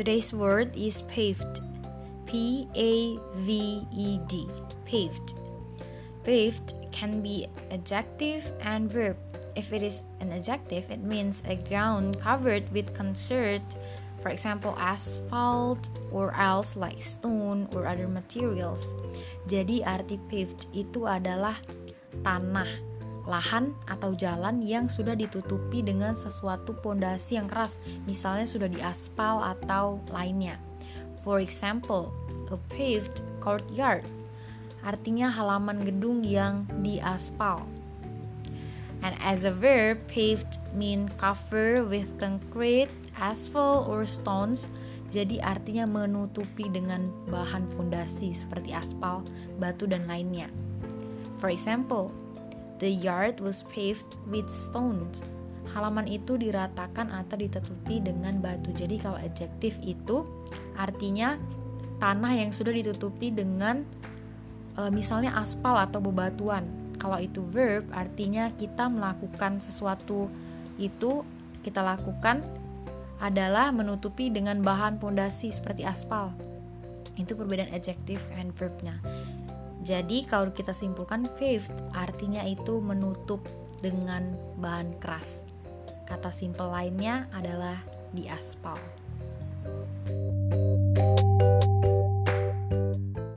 Today's word is paved. P A V E D. Paved. Paved can be adjective and verb. If it is an adjective, it means a ground covered with concert, for example, asphalt or else like stone or other materials. Jadi arti paved itu adalah tanah, lahan atau jalan yang sudah ditutupi dengan sesuatu pondasi yang keras, misalnya sudah diaspal atau lainnya. For example, a paved courtyard artinya halaman gedung yang diaspal. And as a verb, paved mean cover with concrete, asphalt, or stones. Jadi artinya menutupi dengan bahan fondasi seperti aspal, batu, dan lainnya. For example, the yard was paved with stones. Halaman itu diratakan atau ditutupi dengan batu. Jadi kalau adjektif itu artinya tanah yang sudah ditutupi dengan e, misalnya aspal atau bebatuan. Kalau itu verb artinya kita melakukan sesuatu itu kita lakukan adalah menutupi dengan bahan pondasi seperti aspal. Itu perbedaan adjektif and verbnya. Jadi kalau kita simpulkan fifth artinya itu menutup dengan bahan keras. Kata simple lainnya adalah di diaspal.